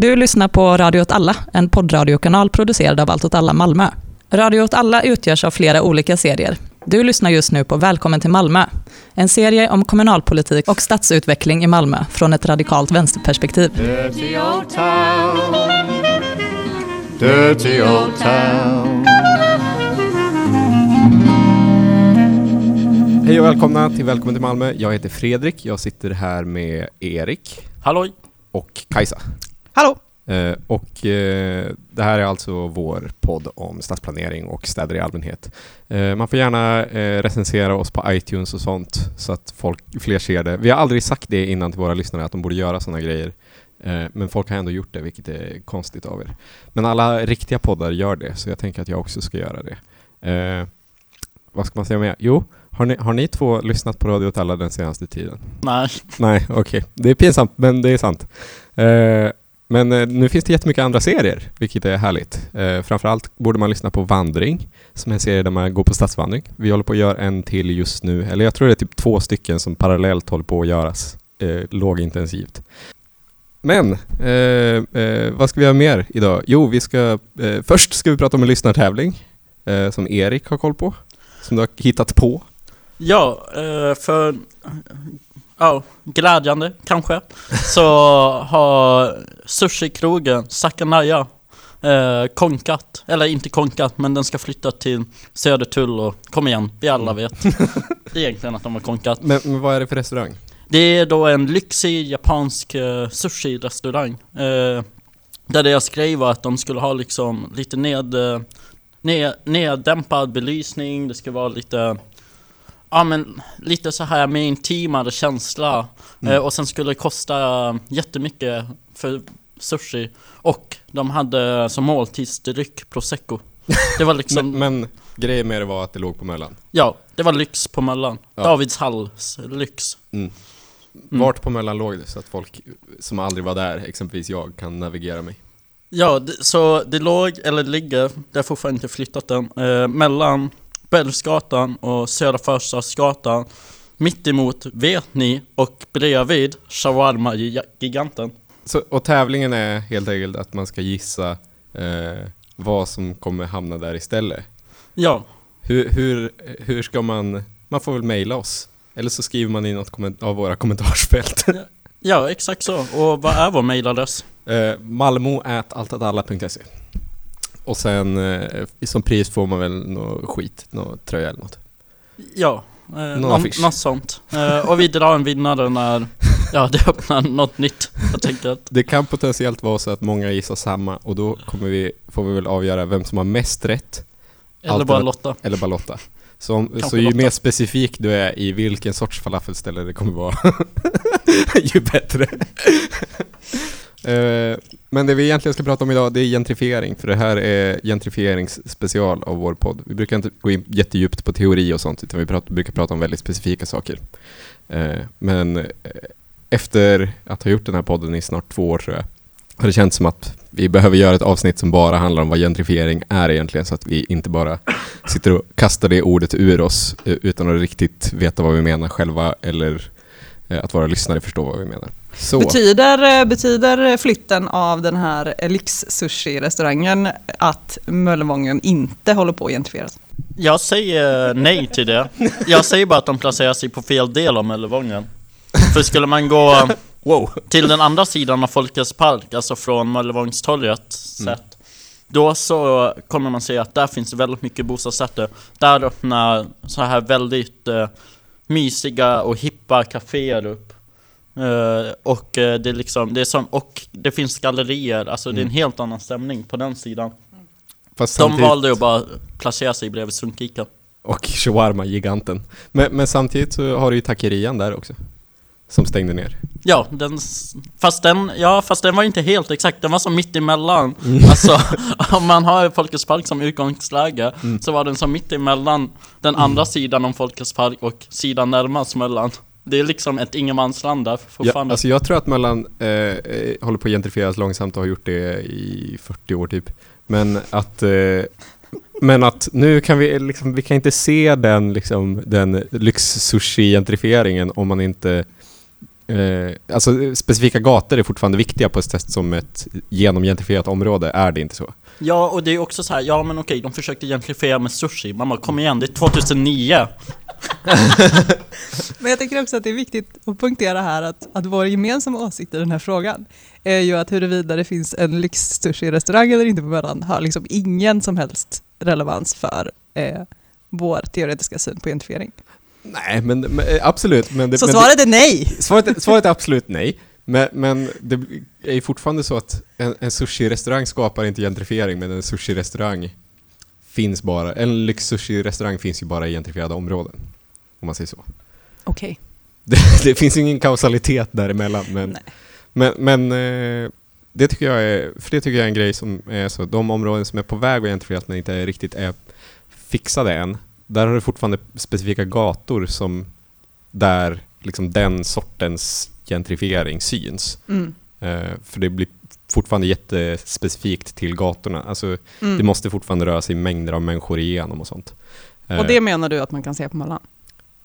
Du lyssnar på Radio åt alla, en poddradiokanal producerad av Allt åt alla Malmö. Radio åt alla utgörs av flera olika serier. Du lyssnar just nu på Välkommen till Malmö, en serie om kommunalpolitik och stadsutveckling i Malmö från ett radikalt vänsterperspektiv. Dirty old town. Dirty old town. Hej och välkomna till Välkommen till Malmö. Jag heter Fredrik. Jag sitter här med Erik Halloj! och Kajsa. Hallå! Eh, och eh, det här är alltså vår podd om stadsplanering och städer i allmänhet. Eh, man får gärna eh, recensera oss på iTunes och sånt så att folk, fler ser det. Vi har aldrig sagt det innan till våra lyssnare att de borde göra sådana grejer. Eh, men folk har ändå gjort det, vilket är konstigt av er. Men alla riktiga poddar gör det, så jag tänker att jag också ska göra det. Eh, vad ska man säga mer? Jo, har ni, har ni två lyssnat på Radio åt alla den senaste tiden? Nej, Nej, okej. Det är pinsamt, men det är sant. Eh, men eh, nu finns det jättemycket andra serier, vilket är härligt. Eh, framförallt borde man lyssna på Vandring, som är en serie där man går på stadsvandring. Vi håller på att göra en till just nu, eller jag tror det är typ två stycken som parallellt håller på att göras, eh, lågintensivt. Men, eh, eh, vad ska vi göra mer idag? Jo, vi ska, eh, först ska vi prata om en lyssnartävling, eh, som Erik har koll på, som du har hittat på. ja, eh, för... Ja, glädjande kanske. Så har sushikrogen Sakanaya eh, konkat. Eller inte konkat, men den ska flytta till Södertull och kom igen, vi alla vet egentligen att de har konkat. Men, men vad är det för restaurang? Det är då en lyxig japansk eh, sushi-restaurang. Eh, där deras grej var att de skulle ha liksom lite ned, eh, ned, neddämpad belysning, det ska vara lite Ja men lite så här med intimare känsla Mm. eh, Och sen skulle det kosta jättemycket för sushi Och de hade som måltidsdryck prosecco Det var liksom, Men, men grejen med det var att det låg på Möllan. ja det var lyx på Möllan Ja. Davids halls lyx Mm. Mm. Vart på Möllan låg det så att folk som aldrig var där, exempelvis jag, kan navigera mig? Ja, så det låg, eller ligger, det har fortfarande inte flyttat den, eh, mellan Bellsgatan och Södra Förstadsgatan Mitt emot vet ni och bredvid shawarma-giganten och tävlingen är helt enkelt att man ska gissa eh, vad som kommer hamna där istället. Ja, Hur, hur, hur ska man... Man får väl mejla oss. Eller så skriver man i något av våra kommentarsfält. ja exakt så. Och vad är vår mailadress? eh, Malmo.altatalla.se Och sen eh, som pris får man väl något skit, något tröja eller något. Ja, eh, Någon någon, något sånt. Eh, och vi drar en vinnare när, ja det öppnar något nytt. Jag att, Det kan potentiellt vara så att många gissar samma och då kommer vi, får vi väl avgöra vem som har mest rätt eller bara Lotta. eller bara Lotta. Så, om, så ju Lotta. mer specifik du är i vilken sorts falafelställe det kommer vara, ju bättre. Eh, men det vi egentligen ska prata om idag, det är gentrifiering, för det här är gentrifieringsspecial av vår podd. Vi brukar inte gå in jättedjupt på teori och sånt, utan vi pratar, brukar prata om väldigt specifika saker. Eh, men eh, efter att ha gjort den här podden i snart två år tror jag, har det känts som att vi behöver göra ett avsnitt som bara handlar om vad gentrifiering är egentligen, så att vi inte bara sitter och kastar det ordet ur oss utan att riktigt veta vad vi menar själva eller att våra lyssnare förstår vad vi menar. Så, Betyder, betyder flytten av den här lyx-sushi-restaurangen att Möllevången inte håller på att gentrifieras? Jag säger nej till det. Jag säger bara att de placerar sig på fel del av Möllevången. För skulle man gå wow! till den andra sidan av Folkets park, alltså från Möllevångstorget sett, då så kommer man se att där finns väldigt mycket bostadsrätter. Där öppnar så här väldigt eh, mysiga och hippa kaféer upp. Eh, och eh, det är liksom, det är som, och det finns gallerier, alltså det är en helt annan stämning på den sidan. Fast De samtidigt, valde att bara placera sig bredvid Sunkika. och shawarma-giganten. Men, men samtidigt så har du ju Takerian där också. Som stängde ner. Ja, den, fast den, ja, fast den var inte helt exakt, den var som mitt emellan. Alltså, om man har Folkets Park som utgångsläge, så var den som mitt emellan den andra sidan om Folkets Park och sidan närmast Möllan. Det är liksom ett ingenmansland där Ja, fortfarande. alltså jag tror att Möllan eh, eh, håller på att gentrifieras långsamt och har gjort det i 40 år typ. Men att, eh, men att nu kan vi liksom, vi kan inte se den liksom, den lyx-sushi-gentrifieringen om man inte Eh, alltså specifika gator är fortfarande viktiga på ett sätt som ett genomgentrifierat område är det inte så. Ja, och det är också så här, ja men okej, de försökte gentrifiera med sushi. Man bara, kom igen, det är 2009. Men jag tycker också att det är viktigt att punktera här att, att vår gemensamma åsikt i den här frågan är ju att huruvida det finns en lyxsushi-restaurang eller inte på Möllan har liksom ingen som helst relevans för eh, vår teoretiska syn på gentrifiering. Nej, men, men eh, absolut. Men det, Så men svaret är nej! det, svaret, svaret är absolut nej. Men, men det är ju fortfarande så att en, en sushi-restaurang skapar inte gentrifiering, men en sushi-restaurang finns bara, en lyx-sushi-restaurang finns ju bara i gentrifierade områden. Om man säger så. Okej. Det, det finns ingen kausalitet däremellan, men, men, men eh, det tycker jag är, för det tycker jag är en grej som är så, de områden som är på väg att gentrifieras men inte riktigt är fixade än, där har du fortfarande specifika gator som där liksom den sortens gentrifiering syns. Mm. Eh, för det blir fortfarande jättespecifikt till gatorna. Alltså, Mm. Det måste fortfarande röra sig mängder av människor igenom och sånt. Eh, Och det menar du att man kan se på Möllan?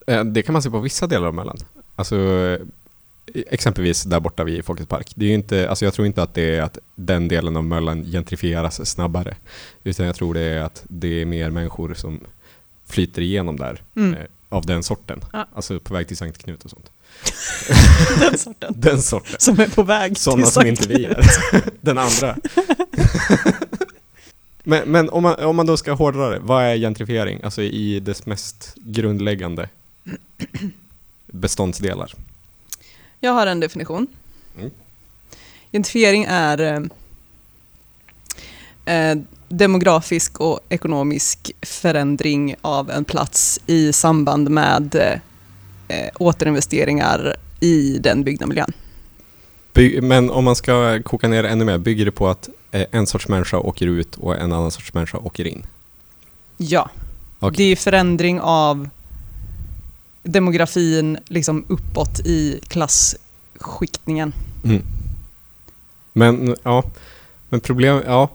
Eh, Det kan man se på vissa delar av Möllan. Alltså, eh, exempelvis där borta vid Folkets park. Det är inte, alltså jag tror inte att det är att den delen av Möllan gentrifieras snabbare. Utan jag tror det är att det är mer människor som flyter igenom där. Mm. Eh, av den sorten. Ja. Alltså på väg till Sankt Knut och sånt. Den sorten. Den sorten. Som är på väg Sådana till som inte vi är. Den andra. men men om, man, om man då ska hårdra det, vad är gentrifiering? Alltså i dess mest grundläggande beståndsdelar. Jag har en definition. Mm. Gentrifiering är eh, eh, demografisk och ekonomisk förändring av en plats i samband med eh, återinvesteringar i den byggda miljön. By- men om man ska koka ner ännu mer, bygger det på att eh, en sorts människa åker ut och en annan sorts människa åker in? Ja, Okej. det är förändring av demografin liksom uppåt i klasskiktningen. Mm. Men ja, men problem, ja.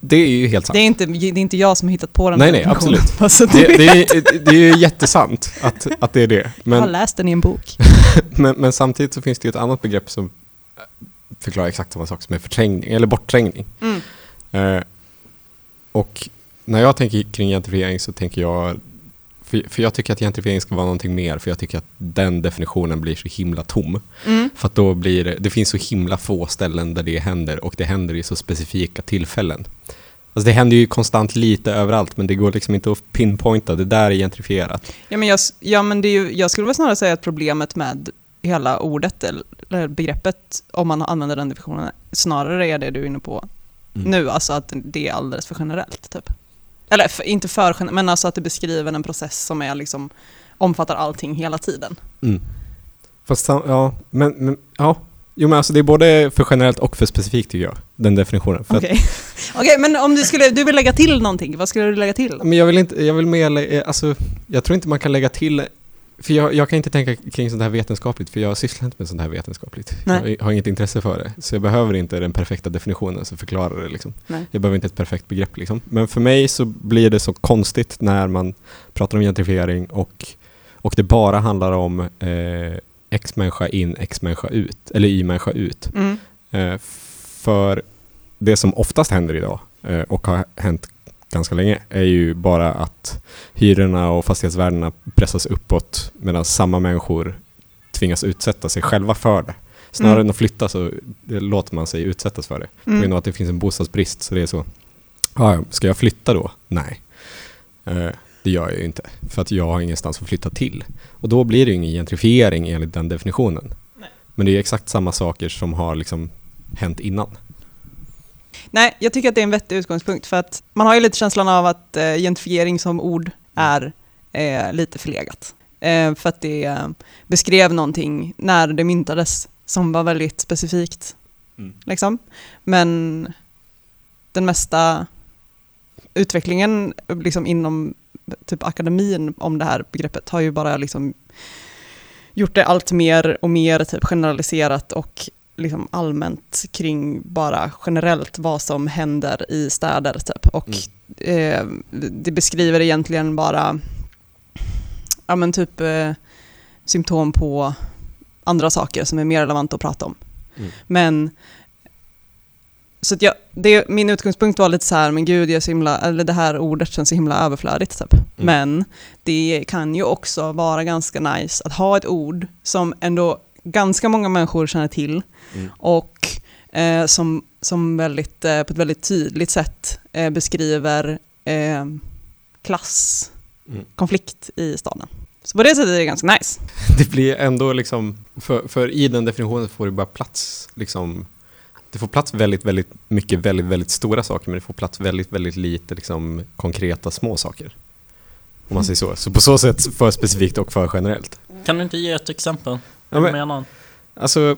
Det är ju helt sant. Det är, inte, det är inte jag som har hittat på den Nej, nej, absolut. Bara så att Det, det, är, det är ju jättesant att, att det är det. Jag har Men, läst den i en bok. men, men samtidigt så finns det ju ett annat begrepp som förklarar exakt samma sak som är förträngning, eller bortträngning. Mm. Eh, och när jag tänker kring gentrifiering så tänker jag, för, för jag tycker att gentrifiering ska vara någonting mer, för jag tycker att den definitionen blir så himla tom. Mm. För då blir det, det finns så himla få ställen där det händer och det händer i så specifika tillfällen. Alltså det händer ju konstant lite överallt men det går liksom inte att pinpointa, det där är gentrifierat. Ja, men jag, ja, men det är ju, jag skulle väl snarare säga att problemet med hela ordet eller eller begreppet, om man använder den definitionen, snarare är det du är inne på Mm. nu, alltså att det är alldeles för generellt. Typ. Eller för, inte för generellt, men alltså att det beskriver en process som är liksom, omfattar allting hela tiden. Mm. Fast ja, men, men ja. Jo men alltså det är både för generellt och för specifikt tycker jag, den definitionen. Okej, Okej, men om du skulle, du vill lägga till någonting, vad skulle du lägga till? Men jag vill inte, jag vill mer, alltså jag tror inte man kan lägga till för jag, jag kan inte tänka kring sånt här vetenskapligt, för jag sysslar inte med sånt här vetenskapligt. Nej. Jag har inget intresse för det. Så jag behöver inte den perfekta definitionen som förklarar det. Liksom. Jag behöver inte ett perfekt begrepp. Liksom. Men för mig så blir det så konstigt när man pratar om gentrifiering och, och det bara handlar om eh, X-människa in, X-människa ut, eller Y-människa ut. Mm. Eh, för det som oftast händer idag eh, och har hänt ganska länge är ju bara att hyrorna och fastighetsvärdena pressas uppåt medan samma människor tvingas utsätta sig själva för det. Snarare Mm. än att flytta så låter man sig utsättas för det. På grund Mm. av att det finns en bostadsbrist så det är så. "Ah, ska jag flytta då? Nej. Eh, det gör jag ju inte. För att jag har ingenstans att flytta till. Och då blir det ju ingen gentrifiering enligt den definitionen. Nej. Men det är exakt samma saker som har liksom hänt innan. Nej, jag tycker att det är en vettig utgångspunkt för att man har ju lite känslan av att eh, gentrifiering som ord är eh, lite förlegat. Eh, för att det eh, beskrev någonting när det myntades som var väldigt specifikt. Mm. Liksom. Men den mesta utvecklingen liksom inom typ akademin om det här begreppet har ju bara liksom gjort det allt mer och mer typ generaliserat och liksom allmänt kring bara generellt vad som händer i städer typ. Och eh, det beskriver egentligen bara ja men typ eh, symptom på andra saker som är mer relevanta att prata om. Mm. Men så jag, det, min utgångspunkt var lite så här, men gud, jag så himla, eller det här ordet känns så himla överflödigt. Typ. Men det kan ju också vara ganska nice att ha ett ord som ändå ganska många människor känner till Mm. och eh, som, som väldigt, eh, på ett väldigt tydligt sätt eh, beskriver eh, klass, Mm. i staden. Så på det sättet är det ganska nice. Det blir ändå liksom, för, för i den definitionen får det bara plats, liksom, det får plats väldigt, väldigt mycket väldigt, väldigt stora saker, men det får plats väldigt, väldigt lite liksom, konkreta små saker. Om man säger så. Så på så sätt för specifikt och för generellt. Kan du inte ge ett exempel? Ja, men- menar Alltså,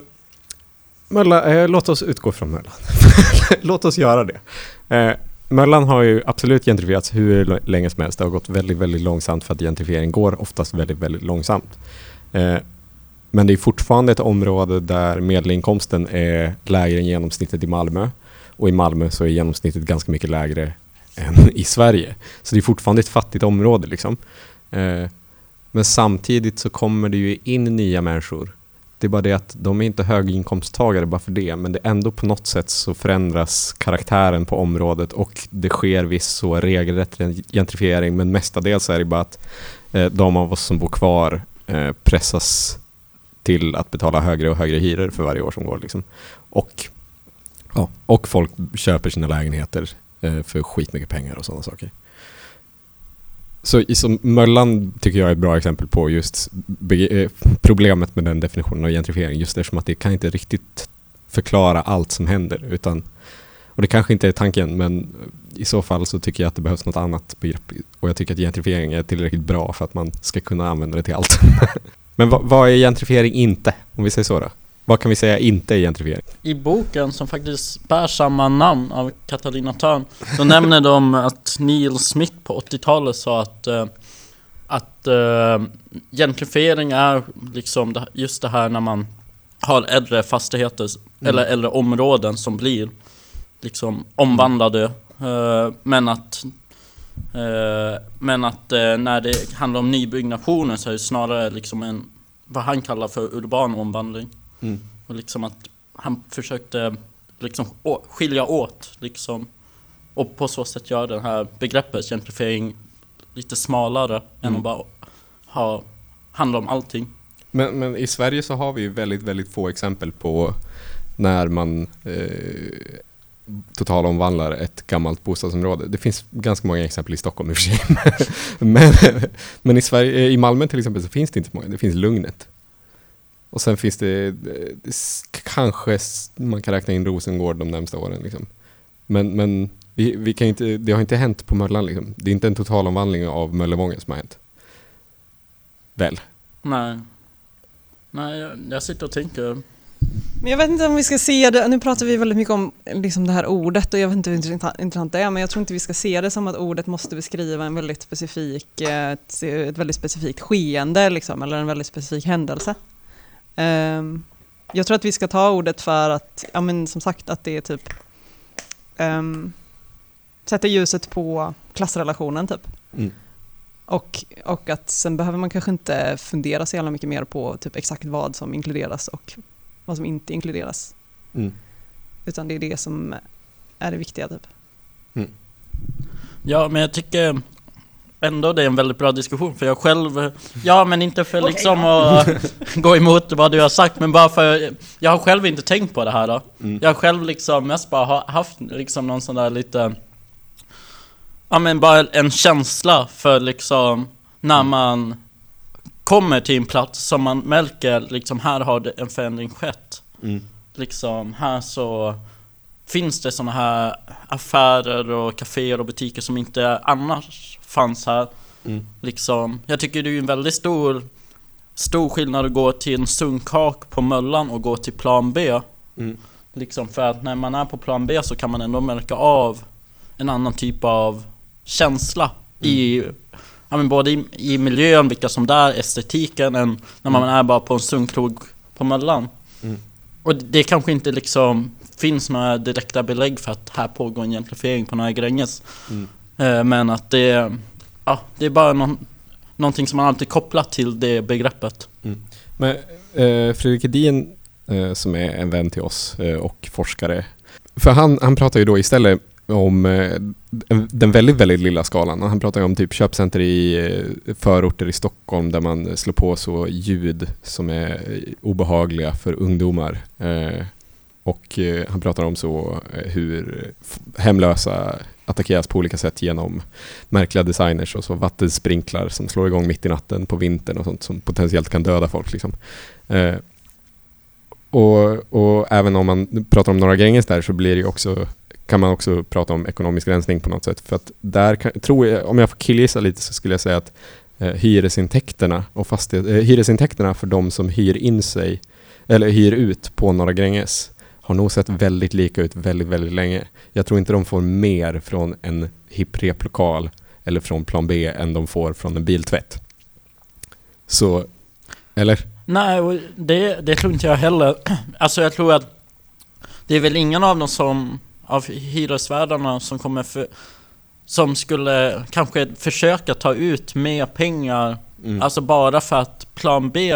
Mölla, eh, låt oss utgå från Möllan. låt oss göra det. Eh, Möllan har ju absolut gentrifierats hur länge som helst. Det har gått väldigt, väldigt långsamt för att gentrifiering går oftast väldigt, väldigt långsamt. Eh, men det är fortfarande ett område där medelinkomsten är lägre än genomsnittet i Malmö. Och i Malmö så är genomsnittet ganska mycket lägre än i Sverige. Så det är fortfarande ett fattigt område liksom. Eh, men samtidigt så kommer det ju in nya människor det är bara det att de är inte höginkomsttagare bara för det, men det är ändå på något sätt så förändras karaktären på området och det sker viss så regelrätt gentrifiering, men mestadels är det bara att eh, de av oss som bor kvar eh, pressas till att betala högre och högre hyror för varje år som går. Liksom. Och, ja, och folk köper sina lägenheter eh, för skitmycket pengar och sådana saker. Så som Möllan tycker jag är ett bra exempel på just eh, problemet med den definitionen av gentrifiering. Just eftersom att det kan inte riktigt förklara allt som händer. Utan, och det kanske inte är tanken, men i så fall så tycker jag att det behövs något annat begrepp. Och jag tycker att gentrifiering är tillräckligt bra för att man ska kunna använda det till allt. men vad, vad är gentrifiering inte? Om vi säger så då. Vad kan vi säga inte är gentrifiering? I boken som faktiskt bär samma namn av Katarina Törn Då nämner de att Neil Smith på 80-talet sa att eh, Att eh, gentrifiering är liksom det, just det här när man Har äldre fastigheter eller äldre områden som blir Liksom omvandlade. Eh, Men att eh, Men att eh, när det handlar om nybyggnationer så är det snarare liksom en Vad han kallar för urban omvandling Mm. och liksom att han försökte liksom skilja åt liksom och på så sätt göra det här begreppet gentrifiering lite smalare än Mm. att bara ha, handla om allting. Men, men i Sverige så har vi väldigt, väldigt få exempel på när man eh, totalomvandlar ett gammalt bostadsområde. Det finns ganska många exempel i Stockholm i och för sig. men, men i, Sverige, i Malmö till exempel så finns det inte så många. Det finns Lugnet. Och sen finns det, eh, kanske man kan räkna in Rosengård de närmsta åren. Liksom. Men, men vi, vi kan inte, det har inte hänt på Möllan. Liksom. Det är inte en totalomvandling av Möllevången som har hänt. Väl? Nej. Nej, jag, jag sitter och tänker. Men jag vet inte om vi ska se det, nu pratar vi väldigt mycket om liksom det här ordet och jag vet inte hur intressant- det är, men jag tror inte vi ska se det som att ordet måste beskriva en väldigt specifik, eh, ett, ett väldigt specifikt skeende liksom, eller en väldigt specifik händelse. Ehm, jag tror att vi ska ta ordet för att, ja men som sagt att det är typ um, sätter ljuset på klassrelationen typ. Mm. Och, och att sen behöver man kanske inte fundera så jävla mycket mer på typ exakt vad som inkluderas och vad som inte inkluderas. Mm. Utan det är det som är det viktiga typ. Ja, men jag tycker ändå det är en väldigt bra diskussion för jag själv, ja men inte för liksom att gå emot vad du har sagt men bara för, jag har själv inte tänkt på det här då. Mm. Jag har själv liksom mest bara ha- haft liksom någon sån där lite Ja men bara en känsla för liksom när man kommer till en plats som man märker liksom här har det en förändring skett. Mm. Liksom här så finns det såna här affärer och kaféer och butiker som inte annars fanns här. Mm. Liksom, jag tycker det är en väldigt stor Stor skillnad att gå till en sunkak på Möllan och gå till plan B Mm. Liksom för att när man är på plan B så kan man ändå märka av En annan typ av känsla i Ja men både i, i miljön, vilka som där, estetiken, än när man är bara på en sunkkrog på Möllan Mm. Och det, det kanske inte liksom finns några direkta belägg för att här pågår en gentrifiering på några Gränges Mm. Eh, Men att det, ja, det är bara någon, någonting som man alltid kopplat till det begreppet. Men eh, Fredrik Edin, eh, som är en vän till oss eh, och forskare, för han, han pratar ju då istället om eh, en- den väldigt, väldigt lilla skalan. Han pratar om typ köpcenter i eh, förorter i Stockholm där man slår på så ljud som är eh, obehagliga för ungdomar. Och eh, han pratar om så eh, hur hemlösa attackeras på olika sätt genom märkliga designers och så vattensprinklar som slår igång mitt i natten på vintern och sånt som potentiellt kan döda folk. Liksom. Eh, och, och även om man pratar om Norra Gränges där så blir det ju också kan man också prata om ekonomisk rensning på något sätt. För att där kan, tror jag, om jag får killgissa lite så skulle jag säga att eh, hyresintäkterna och fastighet, eh, hyresintäkterna för de som hyr in sig eller hyr ut på Norra Gränges har nog sett väldigt lika ut väldigt, väldigt länge. Jag tror inte de får mer från en hipp replokal eller från plan B än de får från en biltvätt. Så, eller? Nej, det, det tror inte jag heller. Alltså jag tror att det är väl ingen av dem som, av hyresvärdarna som kommer för, som skulle kanske försöka ta ut mer pengar, Mm. alltså bara för att plan B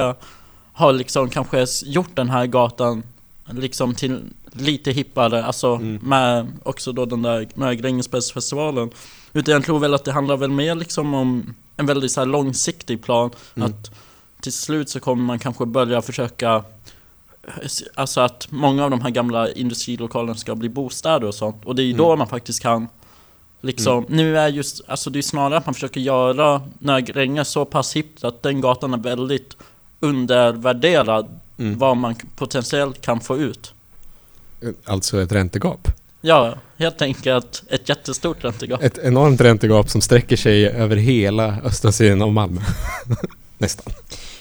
har liksom kanske gjort den här gatan liksom till lite hippare, alltså Mm. med också då den där med Grängesbergsfestivalen. Utan jag tror väl att det handlar väl mer liksom om en väldigt så långsiktig plan, Mm. att till slut så kommer man kanske börja försöka Alltså att många av de här gamla industrilokalerna ska bli bostäder och sånt Och det är ju då Mm. man faktiskt kan Liksom, nu är just, alltså det är snarare att man försöker göra Norra Gränges så pass hippt att den gatan är väldigt undervärderad Mm. Vad man potentiellt kan få ut Alltså ett räntegap. Ja, helt enkelt ett jättestort räntegap Ett enormt räntegap som sträcker sig över hela östra sidan av Malmö. Nästan.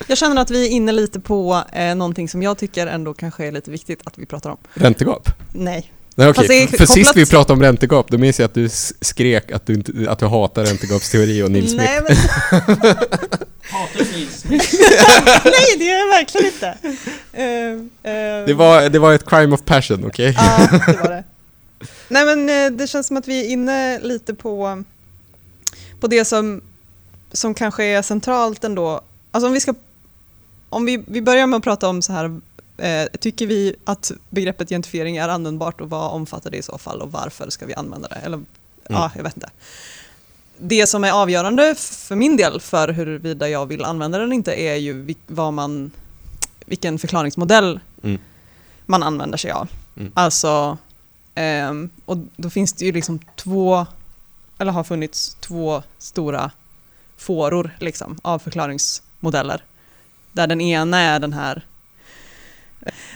Jag känner att vi är inne lite på eh, någonting som jag tycker ändå kanske är lite viktigt att vi pratar om. Räntegap? Nej. Nej okej, för kopplat- sist vi pratade om räntegap, då minns jag att du skrek att du, inte, att du hatar räntegapsteori och Nils Smith. Nej, men, nej, det gör jag verkligen inte. Eh, eh, Det var, det var ett crime of passion, okej? Ja, det var det. Nej men eh, det känns som att vi är inne lite på, på det som, som kanske är centralt ändå. Alltså om vi ska, om vi, vi börjar med att prata om så här, eh, tycker vi att begreppet gentrifiering är användbart och vad omfattar det i så fall och varför ska vi använda det? Eller, ja, jag vet inte. Det som är avgörande för min del för huruvida jag vill använda den eller inte är ju vad man, vilken förklaringsmodell Mm. man använder sig av. Mm. Alltså, ehm, och då finns det ju liksom två, eller har funnits två stora fåror liksom, av förklaringsmodeller. Där den ena är den här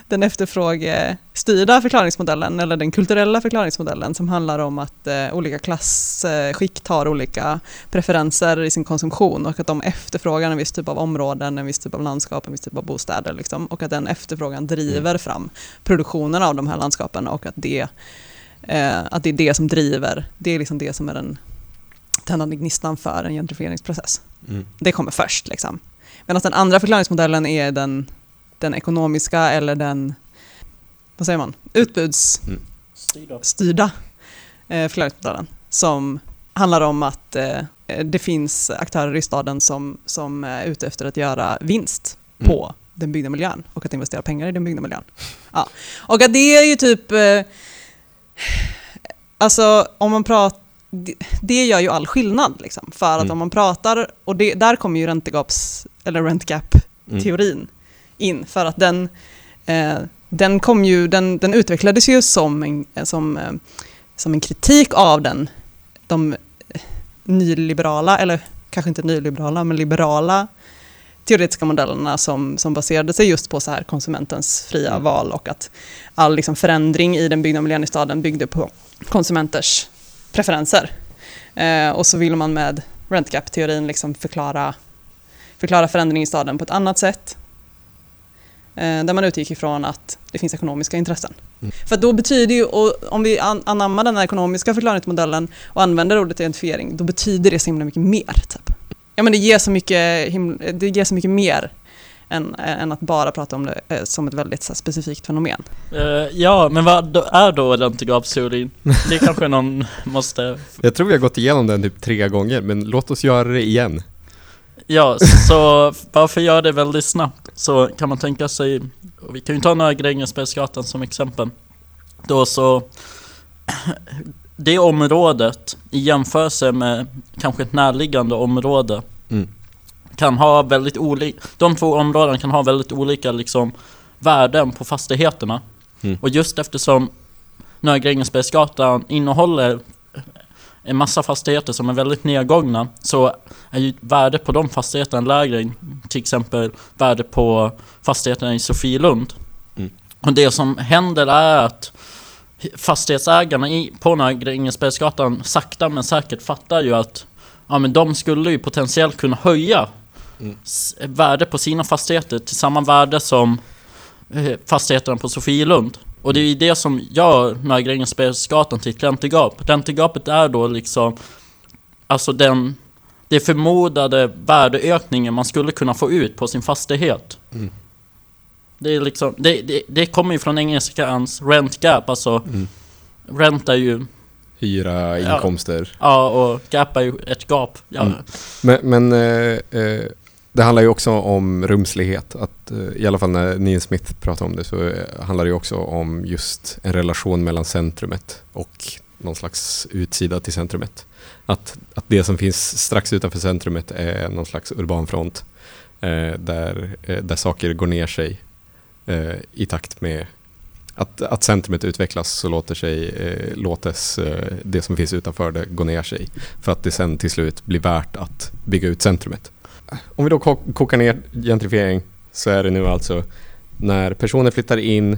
den efterfrågestyrda förklaringsmodellen eller den kulturella förklaringsmodellen som handlar om att eh, olika klassskikt har olika preferenser i sin konsumtion och att de efterfrågar en viss typ av områden, en viss typ av landskap, en viss typ av bostäder liksom, och att den efterfrågan driver fram produktionen av de här landskapen och att det, eh, att det är det som driver, det är liksom det som är den tändande gnistan för en gentrifieringsprocess. Mm. Det kommer först. Liksom. Medan den andra förklaringsmodellen är den, den ekonomiska eller den, vad säger man, utbudsstyrda Styrda. eh, förklaringsmodellen. Som handlar om att eh, det finns aktörer i staden som, som är ute efter att göra vinst Mm. på den byggda miljön och att investera pengar i den byggda miljön. Ja. Och att det är ju typ, eh, alltså om man pratar, det, gör ju all skillnad liksom. För att Mm. om man pratar, och det, där kommer ju räntegaps, eller rent gap-teorin in. För att den, eh, den, kom ju, den, den utvecklades ju som en, som, eh, som en kritik av den, de eh, nyliberala, eller kanske inte nyliberala, men liberala teoretiska modellerna som, som baserade sig just på så här konsumentens fria Mm. val och att all liksom förändring i den byggda miljön i staden byggde på konsumenters preferenser. Eh, och så vill man med rent gap-teorin liksom förklara, förklara förändring i staden på ett annat sätt. Eh, där man utgick ifrån att det finns ekonomiska intressen. Mm. För då betyder ju, och om vi an- anammar den här ekonomiska förklaringsmodellen och använder ordet identifiering, då betyder det så himla mycket mer. Typ. Ja, men det, ger så mycket, det ger så mycket mer än, än att bara prata om det eh, som ett väldigt så här, specifikt fenomen. Eh, ja, men vad då- är då räntegapsteorin? Det kanske någon måste... Jag tror vi har gått igenom den typ tre gånger, men låt oss göra det igen. Ja, så varför göra det väldigt snabbt så kan man tänka sig, vi kan ju ta några Grängesbergsgatan som exempel. Då så, det området i jämförelse med kanske ett närliggande område Mm. kan ha väldigt olika, de två områdena kan ha väldigt olika liksom värden på fastigheterna. Mm. Och just eftersom Norra Grängesbergsgatan innehåller en massa fastigheter som är väldigt nedgångna så är ju värdet på de fastigheterna lägre än till exempel värdet på fastigheterna i Sofielund. Mm. Och det som händer är att fastighetsägarna i, på Grängesbergsgatan sakta men säkert fattar ju att ja, men de skulle ju potentiellt kunna höja Mm. värdet på sina fastigheter till samma värde som eh, fastigheterna på Sofielund. Och det är ju det som gör Norra Grängesbergsgatan till ett räntegap. Räntegapet är då liksom Alltså den Det förmodade värdeökningen man skulle kunna få ut på sin fastighet. Mm. Det är liksom Det, det, det kommer ju från engelskans rent gap, alltså Mm. Rent är ju Hyra, Ja. inkomster. Ja, och gap är ju ett gap. Ja, Mm. Men, men eh, eh, det handlar ju också om rumslighet. Att, eh, I alla fall när Neil Smith pratar om det så eh, handlar det ju också om just en relation mellan centrumet och någon slags utsida till centrumet. Att, att det som finns strax utanför centrumet är någon slags urban front eh, där, eh, där saker går ner sig eh, i takt med att, att centrumet utvecklas så låter sig, eh, låtes eh, det som finns utanför det gå ner sig för att det sen till slut blir värt att bygga ut centrumet. Om vi då ko- kokar ner gentrifiering så är det nu alltså när personer flyttar in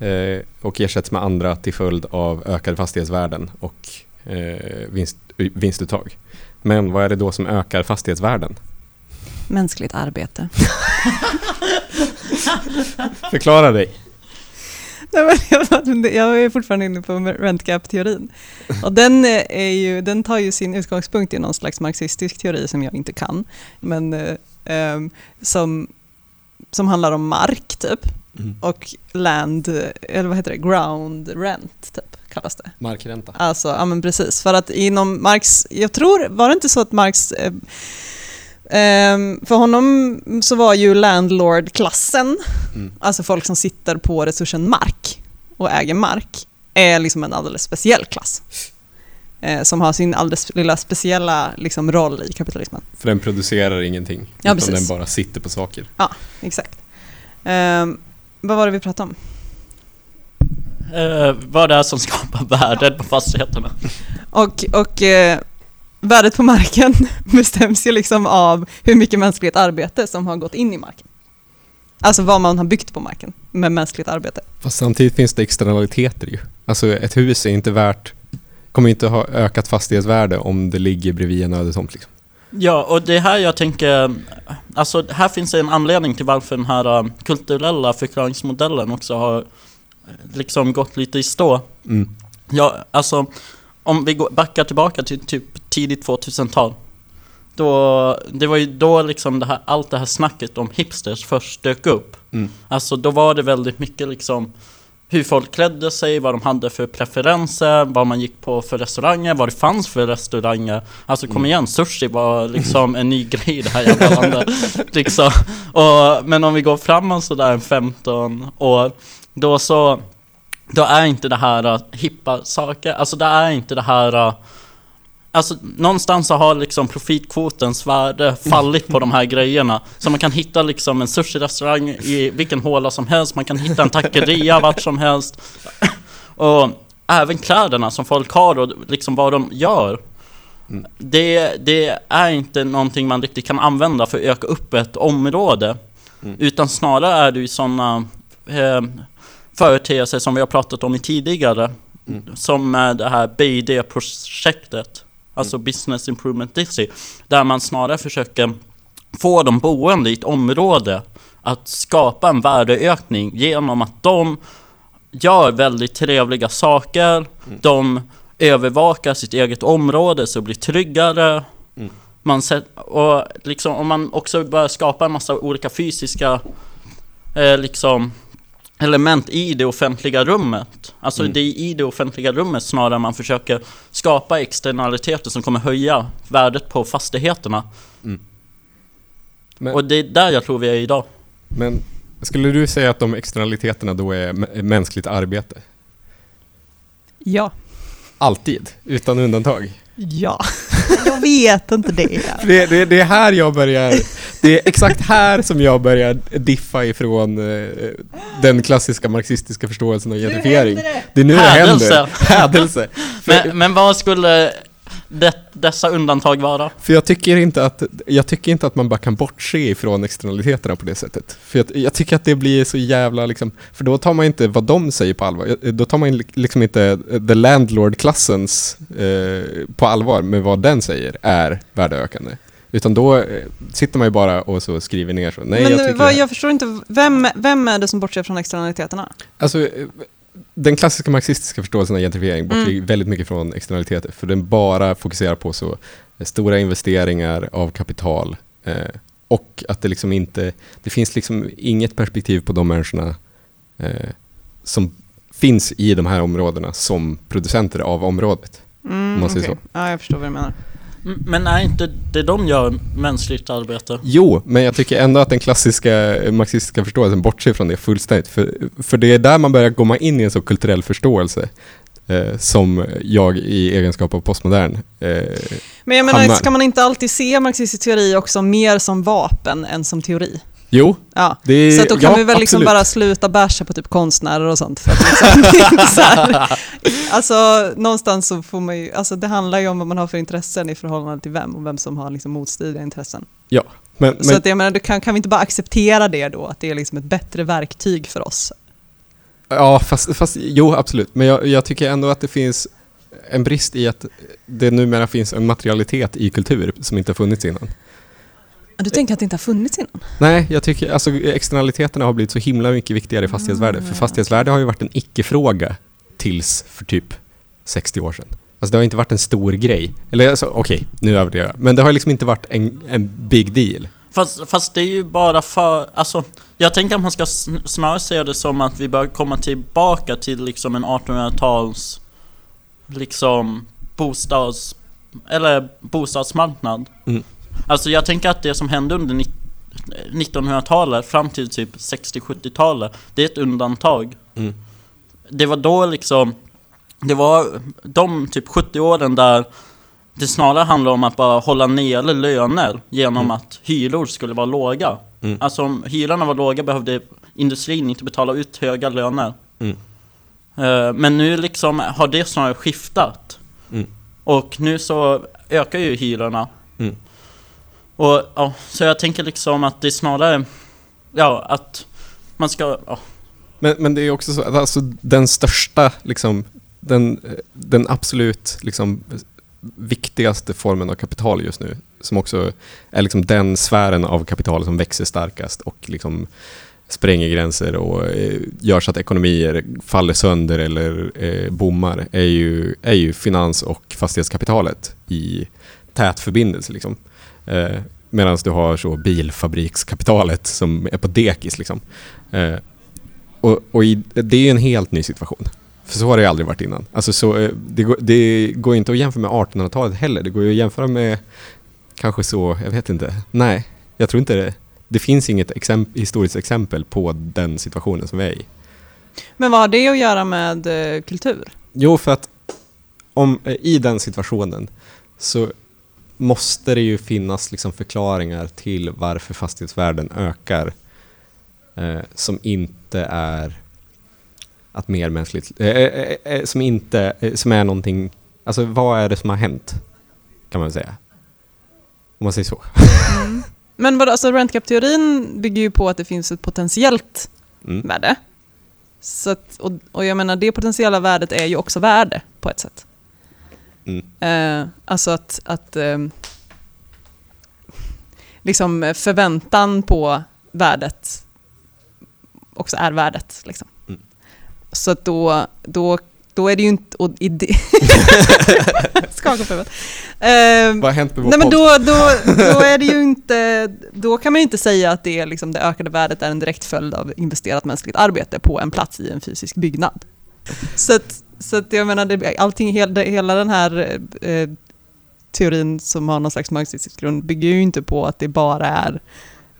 eh, och ersätts med andra till följd av ökade fastighetsvärden och eh, vinst, vinstuttag. Men vad är det då som ökar fastighetsvärden? Mänskligt arbete. Förklara dig. Nej, men jag, är fortfarande inne på rent gap-teorin. Och den, eh, är ju, den tar ju sin utgångspunkt i någon slags marxistisk teori som jag inte kan. Men eh, ehm, som, som handlar om mark typ. Och land, eh, eller vad heter det, ground rent typ kallas det. Markränta. Alltså, ja men precis. För att inom Marx, jag tror, var det inte så att Marx eh, ehm, för honom så var ju landlord-klassen, Mm. alltså folk som sitter på resursen mark och äger mark, är liksom en alldeles speciell klass. Eh, som har sin alldeles lilla speciella liksom, roll i kapitalismen. För den producerar ingenting. Ja, utan precis. den bara sitter på saker. Exakt. Ehm, vad var det vi pratade om? Eh, vad det är som skapar värdet på fastigheterna. Och, och eh, värdet på marken bestäms ju liksom av hur mycket mänskligt arbete som har gått in i marken. Alltså vad man har byggt på marken med mänskligt arbete. Fast samtidigt finns det externaliteter ju. Alltså ett hus är inte värt, kommer inte ha ökat fastighetsvärde om det ligger bredvid en ödetomt liksom. Ja, och det är här jag tänker, alltså här finns det en anledning till varför den här eh, kulturella förklaringsmodellen också har eh, liksom gått lite i stå. Mm. Ja, alltså om vi går, backar tillbaka till typ tidigt 2000-tal. Då, det var ju då liksom det här, allt det här snacket om hipsters först dök upp. Mm. Alltså då var det väldigt mycket liksom hur folk klädde sig, vad de hade för preferenser, vad man gick på för restauranger, vad det fanns för restauranger. Alltså kom Mm. igen, sushi var liksom en ny grej i det här jävla landet. liksom. och, men om vi går framåt sådär en 15 år, då så då är inte det här uh, hippa saker, alltså det är inte det här uh, Alltså någonstans så har liksom profitkvotens värde fallit på de här grejerna. Så man kan hitta liksom en sushi-restaurang i vilken håla som helst. Man kan hitta en taqueria vart som helst. Och även kläderna som folk har och liksom vad de gör. Mm. det, det är inte någonting man riktigt kan använda för att öka upp ett område. Mm. Utan snarare är det ju sådana eh, företeelser som vi har pratat om i tidigare Mm. Som är det här BID-projektet Alltså Business Improvement District Där man snarare försöker få de boende i ett område att skapa en värdeökning genom att de gör väldigt trevliga saker De övervakar sitt eget område så det blir tryggare Mm. man sett, och liksom om man också börjar skapa en massa olika fysiska eh, liksom element i det offentliga rummet. Alltså Mm. det är i det offentliga rummet snarare man försöker skapa externaliteter som kommer höja värdet på fastigheterna. Mm. Men, Och det är där jag tror vi är idag. men skulle du säga att de externaliteterna då är mä- mänskligt arbete? Ja. Alltid, utan undantag? Ja. Jag vet inte det. Det, det, det är här jag börjar, det är exakt här som jag börjar diffa ifrån eh, den klassiska marxistiska förståelsen av gentrifiering. Det är nu det händer. Hädelse. Men, men vad skulle det, dessa undantag vara? för jag tycker inte att, jag tycker inte att man bara kan bortse ifrån externaliteterna på det sättet. För jag, jag tycker att det blir så jävla liksom, för då tar man inte vad de säger på allvar. Då tar man li- liksom inte the landlord-klassens eh, på allvar med vad den säger är värdeökande. Utan då eh, sitter man ju bara och så skriver ner så. Nej, Men jag tycker vad, jag förstår inte, vem, vem är det som bortser från externaliteterna? Alltså, eh, den klassiska marxistiska förståelsen av gentrifiering bortser Mm. väldigt mycket från externaliteter. För den bara fokuserar på så eh, stora investeringar av kapital. Eh, och att det liksom inte, det finns liksom inget perspektiv på de människorna eh, som finns i de här områdena som producenter av området. Mm, Om man säger okej. Ja, jag förstår vad du menar. M- Men är inte det de gör mänskligt arbete? Jo, men jag tycker ändå att den klassiska eh, marxistiska förståelsen bortser från det fullständigt. För, för det är där man börjar komma in i en så kulturell förståelse eh, som jag i egenskap av postmodern. Eh, Men jag menar, Hammar. ska man inte alltid se marxistisk teori också mer som vapen än som teori? Jo, Ja. det. Så då kan ja, vi väl liksom absolut. bara sluta basha på typ konstnärer och sånt. För att liksom, så här, alltså någonstans så får man ju, alltså det handlar ju om vad man har för intressen i förhållande till vem och vem som har liksom motstridiga intressen. Men, Så men, att jag menar, kan, kan vi inte bara acceptera det då, att det är liksom ett bättre verktyg för oss? ja, fast, fast jo, absolut. Men jag, jag tycker ändå att det finns en brist i att det numera finns en materialitet i kultur som inte har funnits innan. Du tänker att det inte har funnits innan? Nej, jag tycker alltså externaliteterna har blivit så himla mycket viktigare i fastighetsvärde. Mm, För fastighetsvärde har ju varit en icke-fråga tills för typ 60 år sedan. Alltså det har inte varit en stor grej. Eller alltså, okej, nu överdriver jag. Men det har liksom inte varit en, en big deal. Fast, fast det är ju bara för, alltså Jag tänker att man ska sn- snarare se det som att vi bör komma tillbaka till liksom en 1800-tals Liksom bostads Eller bostadsmarknad Mm. Alltså jag tänker att det som hände under ni- 1900-talet fram till typ 60-70-talet Det är ett undantag Mm. Det var då liksom Det var de typ 70 åren där det snarare handlar om att bara hålla nere löner genom Mm. att hyror skulle vara låga. Mm. Alltså om hyrorna var låga behövde industrin inte betala ut höga löner. Mm. Eh, Men nu liksom har det snarare skiftat. Mm. Och nu så ökar ju hyrorna. Och ja, så jag tänker liksom att det är snarare, ja att man ska, ja, Men, men det är också så att alltså den största, liksom, den, den absolut liksom, viktigaste formen av kapital just nu, som också är liksom den sfären av kapital som växer starkast och liksom spränger gränser och eh, gör så att ekonomier faller sönder eller eh, bommar, är ju, är ju finans och fastighetskapitalet i tät förbindelse. Liksom. Eh, Medan du har så bilfabrikskapitalet som är på dekis. Liksom. Eh, och, och i, det är en helt ny situation. För så har det aldrig varit innan. Alltså så, eh, det, går, det går inte att jämföra med 1800-talet heller. Det går ju att jämföra med kanske så, jag vet inte. Nej, jag tror inte det. Det finns inget exemp- historiskt exempel på den situationen som vi är i. Men vad har det att göra med eh, kultur? Jo, för att om, eh, i den situationen så måste det ju finnas liksom förklaringar till varför fastighetsvärden ökar eh, som inte är att mer mänskligt, eh, eh, eh, som inte, eh, som är någonting, alltså vad är det som har hänt? Kan man säga. Om man säger så. Men vad, alltså rentgap-teorin bygger ju på att det finns ett potentiellt Mm. värde. Så att, och, och jag menar, det potentiella värdet är ju också värde på ett sätt. Mm. Eh, alltså att, att ehm, liksom förväntan på värdet också är värdet. Liksom. Mm. Så att då, då, då är det ju inte... Och i det Skaka på huvudet. Eh, Vad har hänt med vår Nej men då, då, då är det ju inte, då kan man ju inte säga att det, är liksom, det ökade värdet är en direkt följd av investerat mänskligt arbete på en plats i en fysisk byggnad. Så att, så att jag menar, det, allting, hela, hela den här eh, teorin som har någon slags marxistisk grund bygger ju inte på att det bara är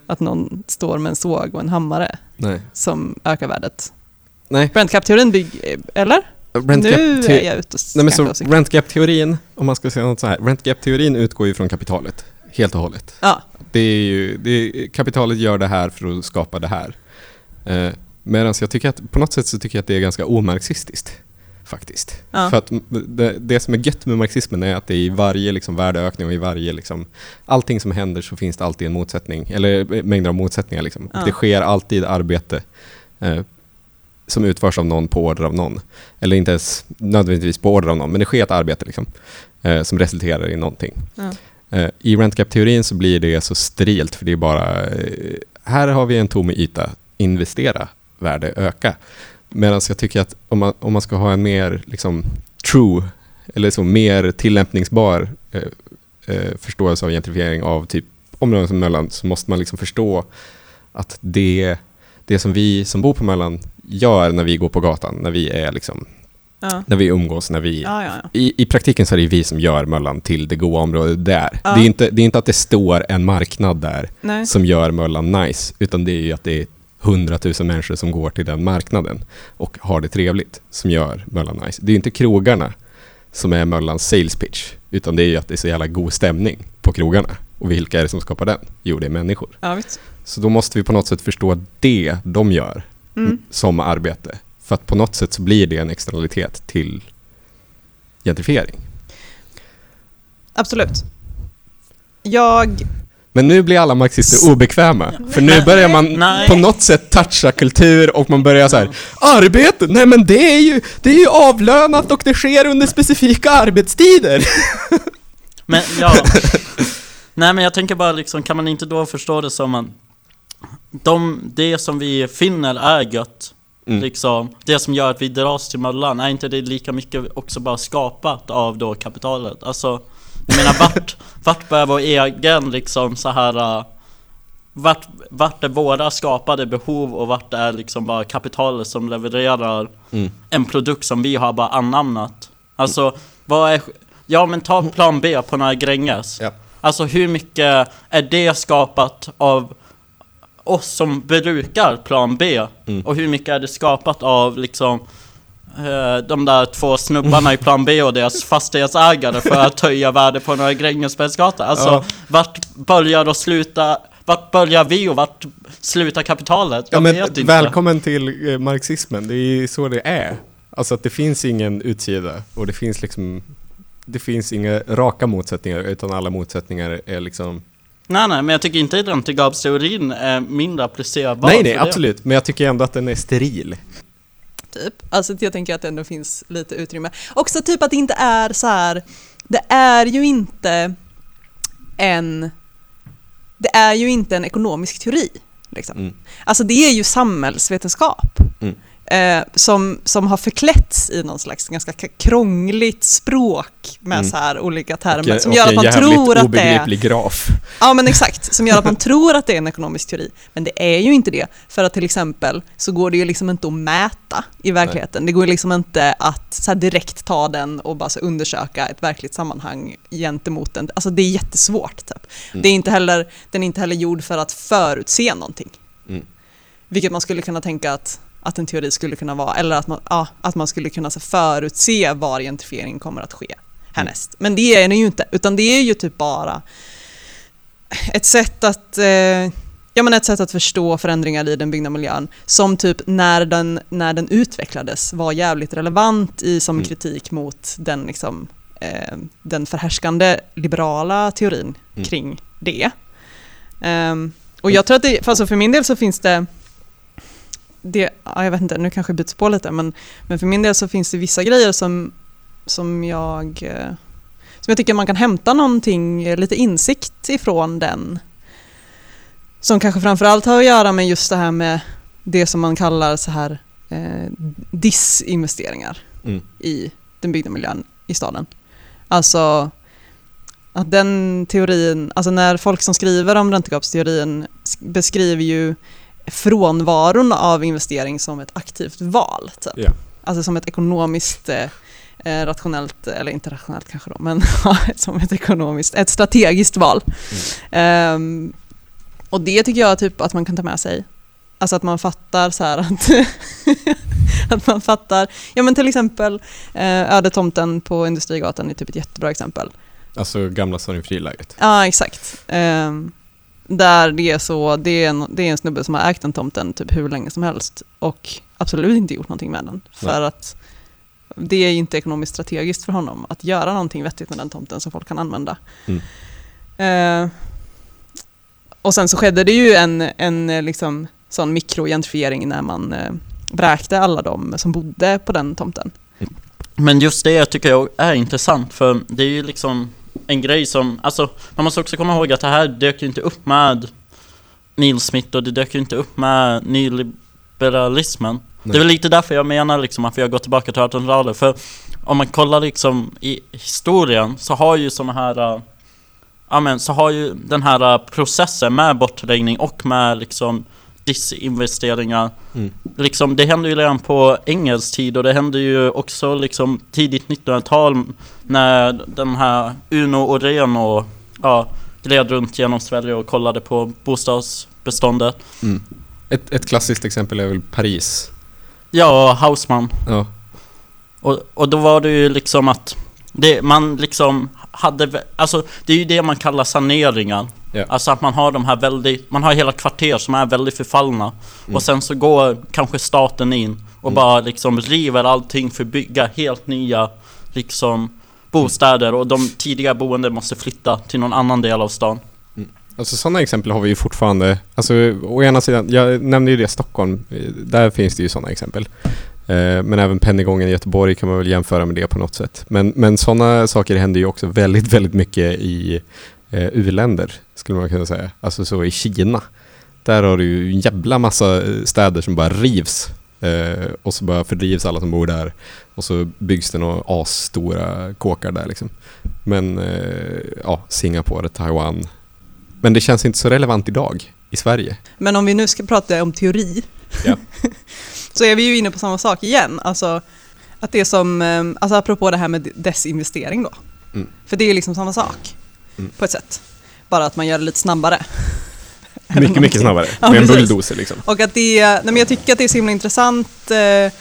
att någon står med en såg och en hammare Nej. som ökar värdet. Nej. Rent cap-teorin bygger, eller? Rent nu är jag ute och Nej men så rent gap-teorin, om man ska säga något så här, rent gap-teorin utgår ju från kapitalet, helt och hållet. Ja, Det är ju, det är, kapitalet gör det här för att skapa det här. Eh, Medan jag tycker att, på något sätt så tycker jag att det är ganska omarxistiskt. Faktiskt. Ja. För att det, det som är gött med marxismen är att det i varje liksom, värdeökning och i varje liksom, allting som händer så finns det alltid en motsättning, eller eh, mängder av motsättningar. Liksom. Ja. Det sker alltid arbete eh, som utförs av någon på order av någon. Eller inte ens nödvändigtvis på order av någon, men det sker ett arbete liksom, eh, som resulterar i någonting. ja. Eh, I rent cap-teorin så blir det så sterilt för det är bara, eh, här har vi en tom yta, investera, värde öka. Medan jag tycker att om man, om man ska ha en mer liksom, true, eller så mer tillämpningsbar eh, eh, förståelse av gentrifiering av typ områden som Möllan så måste man liksom förstå att det, det som vi som bor på Möllan gör när vi går på gatan, när vi är liksom, Ja. när vi umgås, när vi Ja, ja, i, I praktiken så är det vi som gör Möllan till det goda området där. Det, är inte, det är inte att det står en marknad där Nej. som gör Möllan nice, utan det är ju att det är hundratusen människor som går till den marknaden och har det trevligt som gör Möllan nice. Det är ju inte krogarna som är Möllans sales pitch, utan det är ju att det är så jävla god stämning på krogarna. Och vilka är det som skapar den? Jo, det är människor. Ja. Så då måste vi på något sätt förstå det de gör Mm. som arbete. För att på något sätt så blir det en externalitet till gentrifiering. Absolut. Jag, Men nu blir alla marxister obekväma. För nu börjar man Nej. på något sätt toucha kultur och man börjar så här. Arbete? Nej men det är ju, det är ju avlönat och det sker under specifika arbetstider. Men ja. Nej men jag tänker bara liksom, kan man inte då förstå det som att de, det som vi finner är gött. Mm. Liksom, det som gör att vi dras till Möllan, är inte det lika mycket också bara skapat av då kapitalet? Alltså, jag menar vart, vart börjar vår egen liksom så här äh, vart, vart är våra skapade behov och vart är liksom bara kapitalet som levererar Mm. en produkt som vi har bara anamnat? Alltså, vad är... Ja men ta plan B på några Gränges. Ja. Alltså hur mycket är det skapat av oss som brukar plan B? Mm. Och hur mycket är det skapat av liksom de där två snubbarna i plan B och deras fastighetsägare för att höja värdet på några Grängesbergsgata? Alltså Ja. vart börjar och sluta, vart börjar vi och vart slutar kapitalet? Ja Jag men vet inte. välkommen till eh, marxismen, det är ju så det är. Alltså att det finns ingen utsida och det finns liksom det finns inga raka motsättningar utan alla motsättningar är liksom Nej nej, men jag tycker inte räntegapsteorin är mindre applicerbar Nej nej absolut, men jag tycker ändå att den är steril. Typ. Alltså jag tänker att det ändå finns lite utrymme. Också typ att det inte är så här, det är ju inte en, det är ju inte en ekonomisk teori. Liksom. Mm. Alltså det är ju samhällsvetenskap. Mm. Eh, som, som har förklätts i någon slags ganska krångligt språk med Mm. så här olika termer Och, som gör att en man tror att det är... obegriplig graf. Ja men exakt, som gör att man tror att det är en ekonomisk teori. Men det är ju inte det. För att till exempel så går det ju liksom inte att mäta i verkligheten. Det går liksom inte att så direkt ta den och bara så undersöka ett verkligt sammanhang gentemot den. Alltså det är jättesvårt. Typ. Mm. Det är inte heller, den är inte heller gjord för att förutse någonting. Mm. Vilket man skulle kunna tänka att, att en teori skulle kunna vara. Eller att man, ja, att man skulle kunna så förutse var gentrifiering kommer att ske härnäst. Men det är den ju inte. Utan det är ju typ bara ett sätt att eh, Ja men ett sätt att förstå förändringar i den byggda miljön som typ när den, när den utvecklades var jävligt relevant i som Mm. kritik mot den, liksom, eh, den förhärskande liberala teorin Mm. kring det. Ehm, och jag tror att det, alltså för min del så finns det det, ja, jag vet inte, nu kanske jag byts på lite, men, men för min del så finns det vissa grejer som, som jag eh, som jag tycker man kan hämta någonting, eh, lite insikt ifrån den. Som kanske framförallt har att göra med just det här med det som man kallar så här eh, disinvesteringar Mm. i den byggda miljön i staden. Alltså att den teorin, alltså när folk som skriver om räntegapsteorin sk- beskriver ju frånvaron av investering som ett aktivt val. Typ. Ja. Alltså som ett ekonomiskt eh, eh, rationellt, eller inte rationellt kanske då, men som ett ekonomiskt, ett strategiskt val. Ehm, Och det tycker jag typ att man kan ta med sig. Alltså att man fattar så här att, att man fattar, ja men till exempel eh, ödetomten på Industrigatan är typ ett jättebra exempel. Alltså gamla Sorgenfri-läget. Ja, exakt. Ehm, där det är så, det är, en, det är en snubbe som har ägt den tomten typ hur länge som helst och absolut inte gjort någonting med den. För att det är ju inte ekonomiskt strategiskt för honom att göra någonting vettigt med den tomten som folk kan använda. Mm. Ehm, och sen så skedde det ju en, en eh, liksom, sån mikrogentrifiering när man eh, vräkte alla de som bodde på den tomten. Men just det tycker jag är intressant för det är ju liksom en grej som, alltså man måste också komma ihåg att det här dök ju inte upp med Neil Smith och det dök ju inte upp med nyliberalismen. Nej. Det är väl lite därför jag menar liksom att vi har gått tillbaka till 1800-talet för om man kollar liksom i historien så har ju såna här äh, Ja men så har ju den här äh, processen med bortläggning och med liksom disinvesteringar Mm. Liksom det hände ju redan på engelsk tid och det hände ju också liksom tidigt 1900-tal när den här Uno och Reno ja, gled runt genom Sverige och kollade på bostadsbeståndet. Mm. Ett, ett klassiskt exempel är väl Paris. Ja, Hausman. Ja. Och, och då var det ju liksom att det, man liksom hade, alltså det är ju det man kallar saneringar. Ja. Alltså att man har de här väldigt, man har hela kvarter som är väldigt förfallna. Mm. Och sen så går kanske staten in och Mm. bara liksom river allting för att bygga helt nya liksom bostäder och de tidiga boende måste flytta till någon annan del av stan. Alltså sådana exempel har vi ju fortfarande. Alltså å ena sidan, jag nämnde ju det Stockholm. Där finns det ju sådana exempel. Eh, Men även Pennygången i Göteborg kan man väl jämföra med det på något sätt. Men, men sådana saker händer ju också väldigt, väldigt mycket i eh, u-länder, skulle man kunna säga. Alltså så i Kina. Där har du ju en jävla massa eh, städer som bara rivs. Eh, och så bara fördrivs alla som bor där. Och så byggs det några asstora kåkar där liksom. Men eh, ja, Singapore, Taiwan. Men det känns inte så relevant idag i Sverige. Men om vi nu ska prata om teori Ja. så är vi ju inne på samma sak igen. Alltså att det som, eh, alltså apropå det här med desinvestering då. Mm. För det är ju liksom samma sak Mm. på ett sätt. Bara att man gör det lite snabbare. Mycket, mycket snabbare. Ja, med en bulldozer liksom. Och att det, nej men jag tycker att det är så himla intressant eh,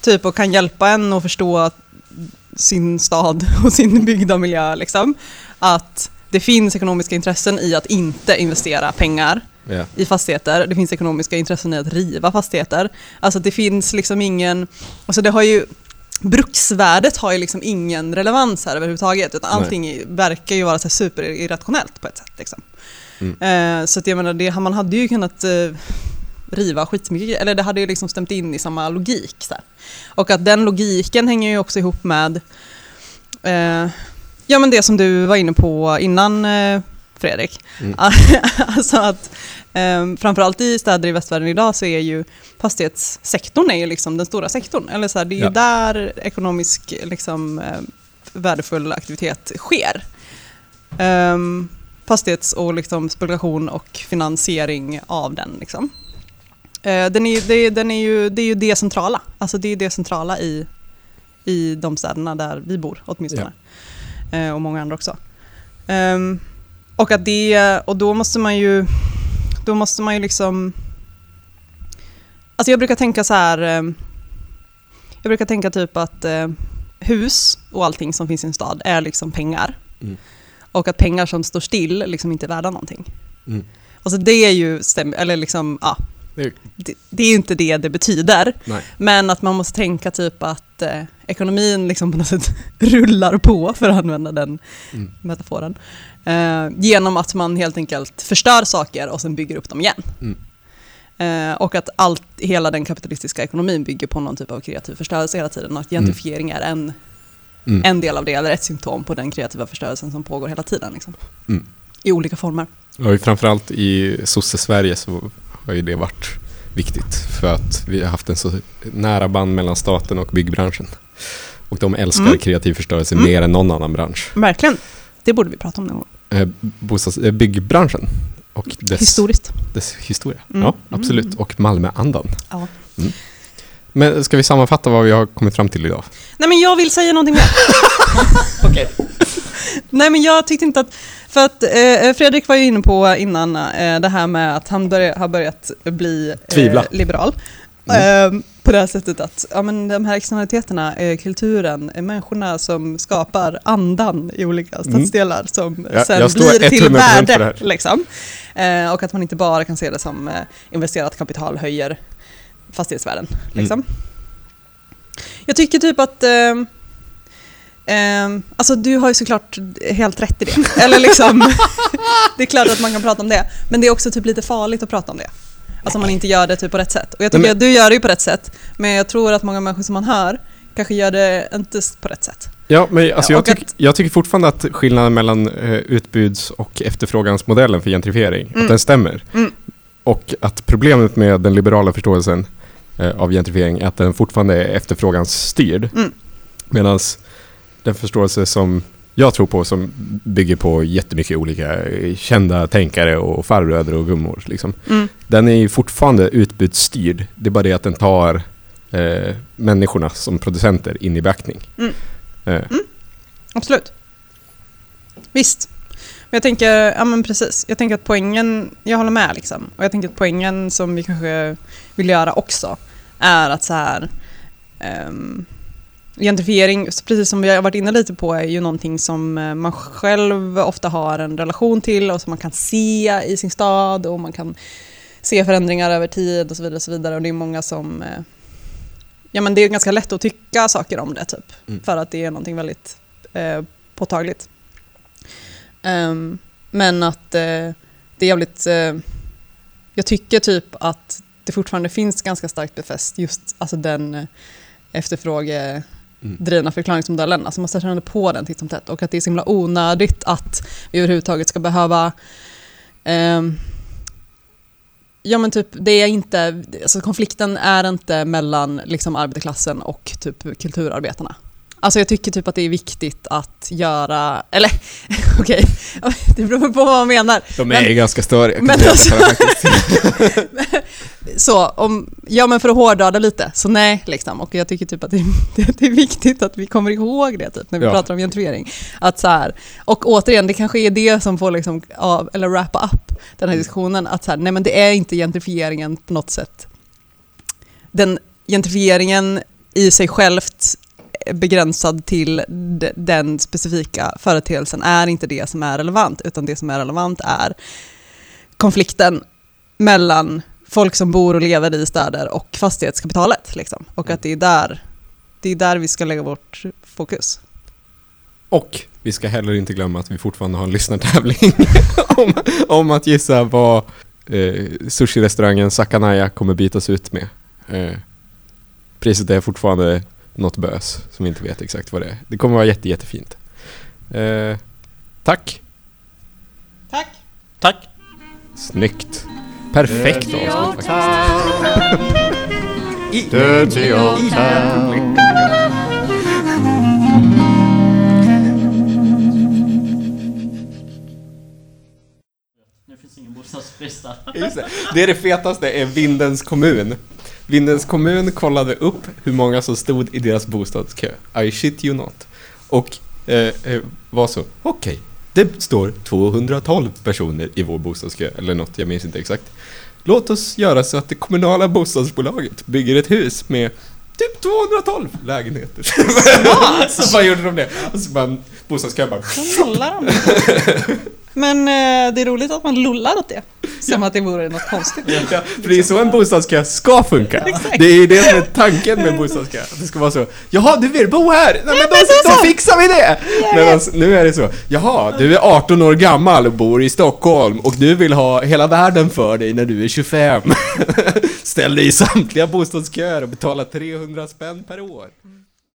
typ och kan hjälpa en att förstå sin stad och sin byggda miljö liksom. Att det finns ekonomiska intressen i att inte investera pengar Ja. i fastigheter. Det finns ekonomiska intressen i att riva fastigheter. Alltså det finns liksom ingen, alltså det har ju Bruksvärdet har ju liksom ingen relevans här överhuvudtaget utan Nej. allting är- verkar ju vara så superirrationellt på ett sätt. Liksom. Mm. Eh, så att jag menar, det, man hade ju kunnat eh, riva skitmycket eller det hade ju liksom stämt in i samma logik. Så här. Och att den logiken hänger ju också ihop med eh, ja, men det som du var inne på innan eh, Fredrik. Mm. alltså att eh, framförallt i städer i västvärlden idag så är ju fastighetssektorn är ju liksom den stora sektorn. Eller så här, det är Ja. där ekonomisk liksom, eh, värdefull aktivitet sker. Um, fastighets och liksom spekulation och finansiering av den. Liksom. Eh, den är, det, den är ju, det är ju det centrala. Alltså det är det centrala i, i de städerna där vi bor åtminstone. Eh, och många andra också. Ehm, och att det, och då måste man ju, då måste man ju liksom Alltså jag brukar tänka så här. eh, Jag brukar tänka typ att eh, hus och allting som finns i en stad är liksom pengar. Mm. Och att pengar som står still liksom inte är värda någonting. Mm. Alltså det är ju, eller liksom, ja. Det är- Det, är ju inte det det betyder. Nej. Men att man måste tänka typ att eh, ekonomin liksom på något sätt rullar på, för att använda den Mm. metaforen. Eh, genom att man helt enkelt förstör saker och sen bygger upp dem igen. Mm. Eh, och att allt, hela den kapitalistiska ekonomin bygger på någon typ av kreativ förstörelse hela tiden. Och att gentrifiering är en, Mm. en del av det, eller ett symptom på den kreativa förstörelsen som pågår hela tiden. Liksom. Mm. I olika former. Ju framförallt i sosse-Sverige så har ju det varit viktigt för att vi har haft en så nära band mellan staten och byggbranschen. Och de älskar Mm. kreativ förstörelse Mm. mer än någon annan bransch. Verkligen. Det borde vi prata om någon gång. Eh, bostads, eh, byggbranschen och dess, Historiskt. dess historia. Mm. Ja, absolut. Mm. Och Malmöandan. Ja. Men ska vi sammanfatta vad vi har kommit fram till idag? Nej men jag vill säga någonting mer. Okej. Nej men jag tyckte inte att, För att eh, Fredrik var ju inne på innan eh, det här med att han börja, har börjat bli eh, liberal. Mm. Eh, på det här sättet att ja, men de här externaliteterna, eh, kulturen, eh, människorna som skapar andan i olika stadsdelar som Mm. Sen jag blir till 100% för det värde. Liksom. Och att man inte bara kan se det som investerat kapital höjer fastighetsvärden. Mm. Liksom. Jag tycker typ att eh, Ehm, alltså du har ju såklart helt rätt i det. Eller liksom, det är klart att man kan prata om det. Men det är också typ lite farligt att prata om det. Alltså om man inte gör det typ på rätt sätt. Och jag tycker men- att du gör det ju på rätt sätt. Men jag tror att många människor som man hör kanske gör det inte på rätt sätt. Ja, men alltså Ja, jag, tyck, jag tycker fortfarande att skillnaden mellan eh, utbuds och efterfrågansmodellen för gentrifiering, Mm. att den stämmer. Mm. Och att problemet med den liberala förståelsen eh, av gentrifiering är att den fortfarande är efterfrågansstyrd. Mm. Medan den förståelse som jag tror på, som bygger på jättemycket olika eh, kända tänkare och farbröder och gummor, liksom, Mm. den är ju fortfarande utbudsstyrd. Det är bara det att den tar eh, människorna som producenter in i beaktning. Mm. Eh, Absolut. Visst. Men jag tänker, ja men precis. Jag tänker att poängen, jag håller med liksom. Och jag tänker att poängen som vi kanske vill göra också är att så här ehm, gentrifiering, precis som vi har varit inne lite på, är ju någonting som eh, man själv ofta har en relation till och som man kan se i sin stad och man kan se förändringar över tid och så vidare. Och, så vidare. och det är många som eh, Ja men det är ganska lätt att tycka saker om det typ. Mm. För att det är någonting väldigt eh, påtagligt. Ehm, men att eh, det är jävligt... Eh, jag tycker typ att det fortfarande finns ganska starkt befäst just alltså den eh, efterfrågedrivna förklaringsmodellen. Alltså man ändå på den titt som tätt och att det är så himla onödigt att vi överhuvudtaget ska behöva ehm, Ja men typ, det är inte, alltså konflikten är inte mellan liksom arbetarklassen och typ kulturarbetarna. Alltså jag tycker typ att det är viktigt att göra, eller okej, det beror på vad man menar. De är Men- ganska störiga. men alltså-. Så, om, ja men för att hårdra det lite, så nej liksom. Och jag tycker typ att det, det, det är viktigt att vi kommer ihåg det typ när vi Ja. pratar om gentrifiering. Att så här, och återigen, det kanske är det som får liksom, av, eller wrappa upp den här Mm. diskussionen. Att så här, nej men det är inte gentrifieringen på något sätt. Den gentrifieringen i sig självt begränsad till de- den specifika företeelsen är inte det som är relevant, utan det som är relevant är konflikten mellan folk som bor och lever i städer och fastighetskapitalet. Liksom. Och att det är, där, det är där vi ska lägga vårt fokus. Och vi ska heller inte glömma att vi fortfarande har en lyssnartävling om, om att gissa vad eh, sushi-restaurangen Sakanaya kommer bytas ut med. Eh, priset är fortfarande något bös som vi inte vet exakt vad det är. Det kommer vara jätte, jättefint. Eh, tack! Tack! Tack! Snyggt! Perfekt avslut faktiskt. Dirty old town. Det. är det fetaste är Vindens kommun. Vindens kommun kollade upp hur många som stod i deras bostadskö. I shit you not. Och eh, eh, var så, okej, det står 212 personer i vår bostadskö, eller något, jag minns inte exakt. Låt oss göra så att det kommunala bostadsbolaget bygger ett hus med typ 212 lägenheter. så bara gjorde de det. Och så bara bostadskön bara... Så lollar de. Men eh, det är roligt att man lullar åt det. Som att det vore något konstigt. Ja, för det är så en bostadskö ska funka. Det är ju det som är tanken med bostadskö. Att det ska vara så, jaha du vill bo här? Nej men då, men då fixar vi det! Medan nu är det så, jaha du är 18 år gammal och bor i Stockholm och du vill ha hela världen för dig när du är 25. Ställ dig i samtliga bostadsköer och betala 300 spänn per år.